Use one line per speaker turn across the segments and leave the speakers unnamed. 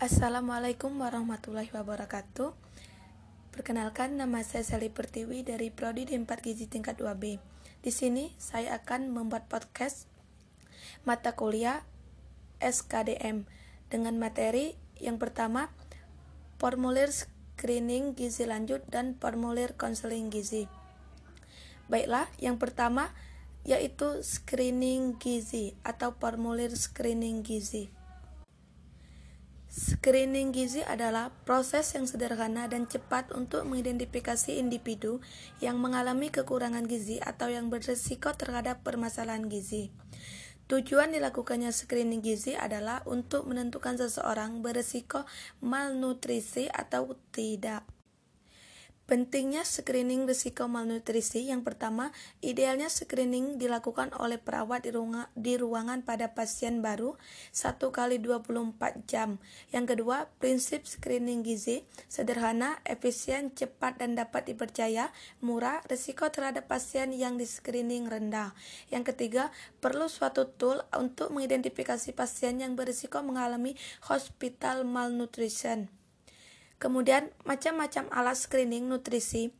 Assalamualaikum warahmatullahi wabarakatuh. Perkenalkan nama saya Sally Pertiwi dari Prodi D4 Gizi tingkat 2B. Di sini saya akan membuat podcast mata kuliah SKDM dengan materi yang pertama formulir screening gizi lanjut dan formulir konseling gizi. Baiklah, yang pertama yaitu screening gizi atau formulir screening gizi. Screening gizi adalah proses yang sederhana dan cepat untuk mengidentifikasi individu yang mengalami kekurangan gizi atau yang berisiko terhadap permasalahan gizi. Tujuan dilakukannya screening gizi adalah untuk menentukan seseorang berisiko malnutrisi atau tidak. Pentingnya screening risiko malnutrisi yang pertama, idealnya screening dilakukan oleh perawat di, ruang, di ruangan pada pasien baru 1 kali 24 jam. Yang kedua, prinsip screening gizi sederhana, efisien, cepat dan dapat dipercaya, murah, risiko terhadap pasien yang di screening rendah. Yang ketiga, perlu suatu tool untuk mengidentifikasi pasien yang berisiko mengalami hospital malnutrition. Kemudian macam-macam alat screening nutrisi.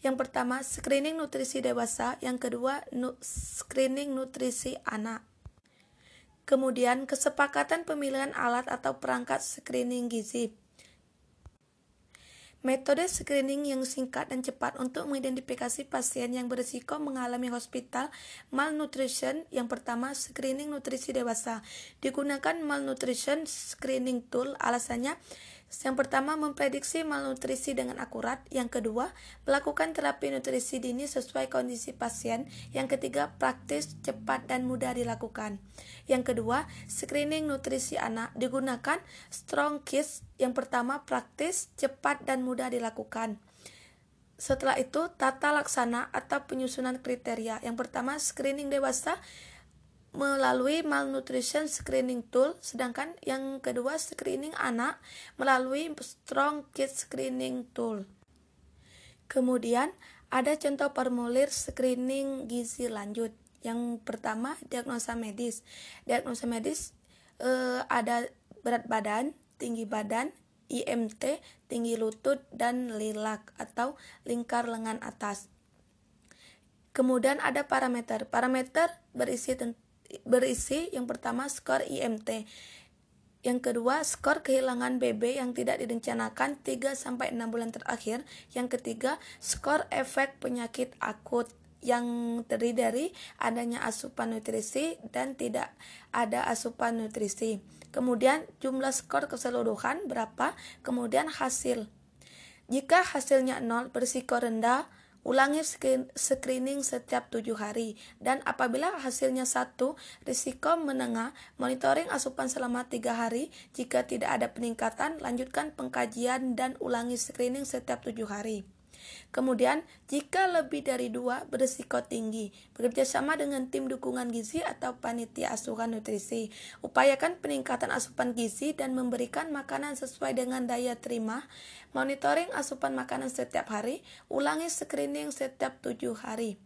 Yang pertama, screening nutrisi dewasa, yang kedua, nu screening nutrisi anak. Kemudian, kesepakatan pemilihan alat atau perangkat screening gizi. Metode screening yang singkat dan cepat untuk mengidentifikasi pasien yang berisiko mengalami hospital malnutrition. Yang pertama, screening nutrisi dewasa. Digunakan malnutrition screening tool. Alasannya, yang pertama, memprediksi malnutrisi dengan akurat. Yang kedua, melakukan terapi nutrisi dini sesuai kondisi pasien. Yang ketiga, praktis, cepat, dan mudah dilakukan. Yang kedua, screening nutrisi anak digunakan Strong Kids. Yang pertama, praktis, cepat, dan mudah dilakukan. Setelah itu, tata laksana atau penyusunan kriteria. Yang pertama, screening dewasa melalui malnutrition screening tool, sedangkan yang kedua screening anak melalui strong kids screening tool. Kemudian ada contoh formulir screening gizi lanjut. Yang pertama diagnosa medis. Diagnosa medis eh, ada berat badan, tinggi badan, IMT, tinggi lutut, dan lilak atau lingkar lengan atas. Kemudian ada parameter. Parameter berisi berisi yang pertama skor IMT. Yang kedua, skor kehilangan BB yang tidak direncanakan 3 sampai 6 bulan terakhir. Yang ketiga, skor efek penyakit akut yang terdiri dari adanya asupan nutrisi dan tidak ada asupan nutrisi. Kemudian jumlah skor keseluruhan berapa, kemudian hasil. Jika hasilnya 0 berisiko rendah, Ulangi screening setiap tujuh hari dan apabila hasilnya satu, risiko menengah, monitoring asupan selama tiga hari. Jika tidak ada peningkatan, lanjutkan pengkajian dan ulangi screening setiap tujuh hari. Kemudian, jika lebih dari dua berisiko tinggi, bekerja sama dengan tim dukungan gizi atau panitia asuhan nutrisi. Upayakan peningkatan asupan gizi dan memberikan makanan sesuai dengan daya terima. Monitoring asupan makanan setiap hari, ulangi screening setiap tujuh hari.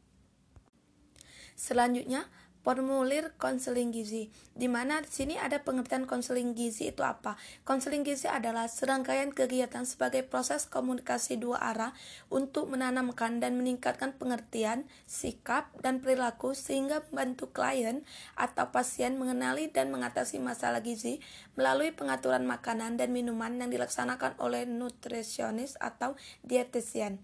Selanjutnya, formulir konseling gizi. Di mana di sini ada pengertian konseling gizi itu apa? Konseling gizi adalah serangkaian kegiatan sebagai proses komunikasi dua arah untuk menanamkan dan meningkatkan pengertian, sikap, dan perilaku sehingga membantu klien atau pasien mengenali dan mengatasi masalah gizi melalui pengaturan makanan dan minuman yang dilaksanakan oleh nutrisionis atau dietitian.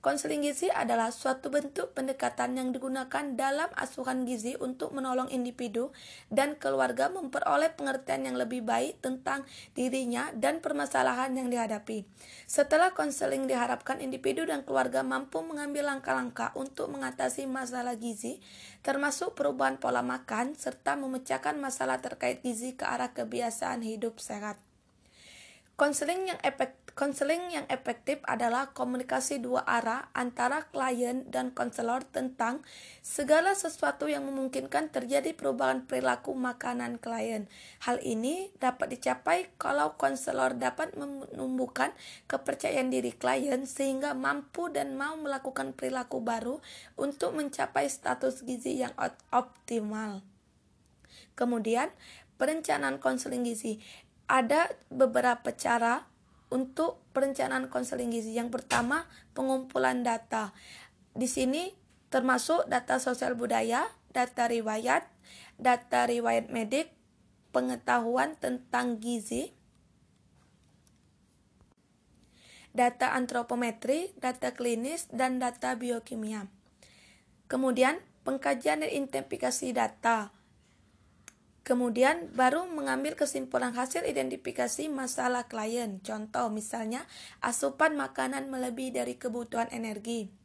Konseling gizi adalah suatu bentuk pendekatan yang digunakan dalam asuhan gizi untuk menolong individu dan keluarga memperoleh pengertian yang lebih baik tentang dirinya dan permasalahan yang dihadapi. Setelah konseling diharapkan individu dan keluarga mampu mengambil langkah-langkah untuk mengatasi masalah gizi, termasuk perubahan pola makan serta memecahkan masalah terkait gizi ke arah kebiasaan hidup sehat. Konseling yang efektif Konseling yang efektif adalah komunikasi dua arah antara klien dan konselor tentang segala sesuatu yang memungkinkan terjadi perubahan perilaku makanan klien. Hal ini dapat dicapai kalau konselor dapat menumbuhkan kepercayaan diri klien sehingga mampu dan mau melakukan perilaku baru untuk mencapai status gizi yang optimal. Kemudian, perencanaan konseling gizi ada beberapa cara untuk perencanaan konseling gizi. Yang pertama, pengumpulan data. Di sini termasuk data sosial budaya, data riwayat, data riwayat medik, pengetahuan tentang gizi, data antropometri, data klinis, dan data biokimia. Kemudian, pengkajian dan identifikasi data. Kemudian baru mengambil kesimpulan hasil identifikasi masalah klien. Contoh misalnya asupan makanan melebihi dari kebutuhan energi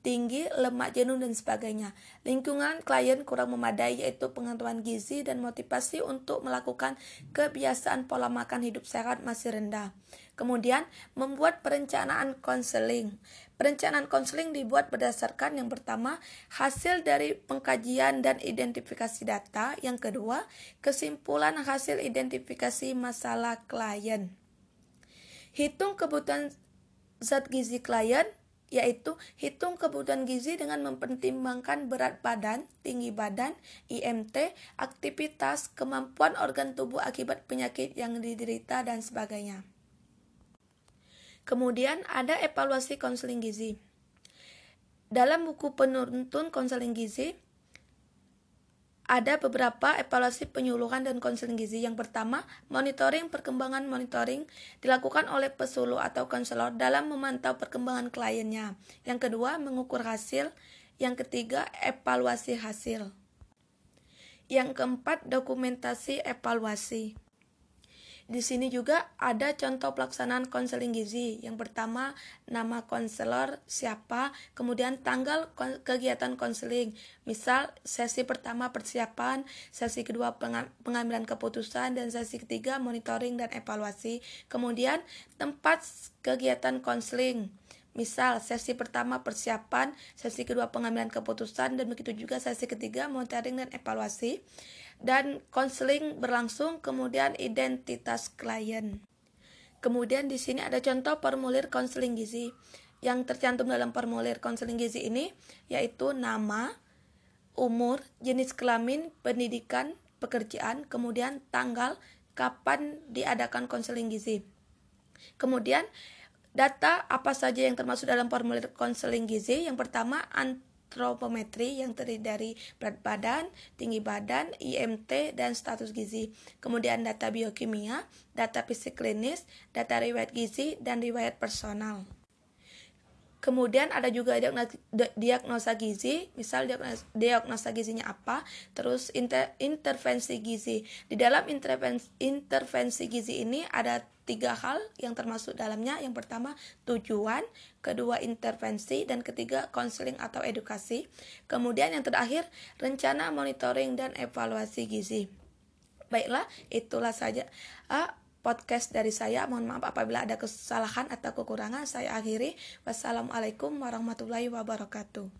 tinggi, lemak jenuh, dan sebagainya. Lingkungan klien kurang memadai yaitu pengetahuan gizi dan motivasi untuk melakukan kebiasaan pola makan hidup sehat masih rendah. Kemudian, membuat perencanaan konseling. Perencanaan konseling dibuat berdasarkan yang pertama, hasil dari pengkajian dan identifikasi data. Yang kedua, kesimpulan hasil identifikasi masalah klien. Hitung kebutuhan zat gizi klien yaitu hitung kebutuhan gizi dengan mempertimbangkan berat badan, tinggi badan, IMT, aktivitas, kemampuan organ tubuh akibat penyakit yang diderita, dan sebagainya. Kemudian ada evaluasi konseling gizi. Dalam buku penuntun konseling gizi, ada beberapa evaluasi penyuluhan dan konseling gizi. Yang pertama, monitoring perkembangan monitoring dilakukan oleh pesuluk atau konselor dalam memantau perkembangan kliennya. Yang kedua, mengukur hasil. Yang ketiga, evaluasi hasil. Yang keempat, dokumentasi evaluasi. Di sini juga ada contoh pelaksanaan konseling gizi. Yang pertama, nama konselor siapa, kemudian tanggal kegiatan konseling. Misal, sesi pertama persiapan, sesi kedua pengambilan keputusan, dan sesi ketiga monitoring dan evaluasi. Kemudian, tempat kegiatan konseling. Misal, sesi pertama persiapan, sesi kedua pengambilan keputusan, dan begitu juga sesi ketiga monitoring dan evaluasi dan konseling berlangsung kemudian identitas klien. Kemudian di sini ada contoh formulir konseling gizi yang tercantum dalam formulir konseling gizi ini yaitu nama, umur, jenis kelamin, pendidikan, pekerjaan, kemudian tanggal kapan diadakan konseling gizi. Kemudian data apa saja yang termasuk dalam formulir konseling gizi? Yang pertama antropometri yang terdiri dari berat badan, tinggi badan, IMT, dan status gizi. Kemudian data biokimia, data fisik klinis, data riwayat gizi, dan riwayat personal. Kemudian ada juga diagnosa gizi, misal diagnosa gizinya apa, terus inter, intervensi gizi. Di dalam intervensi, intervensi gizi ini ada tiga hal yang termasuk dalamnya. Yang pertama tujuan, kedua intervensi, dan ketiga konseling atau edukasi. Kemudian yang terakhir rencana monitoring dan evaluasi gizi. Baiklah, itulah saja. Uh, podcast dari saya. Mohon maaf apabila ada kesalahan atau kekurangan. Saya akhiri. Wassalamualaikum warahmatullahi wabarakatuh.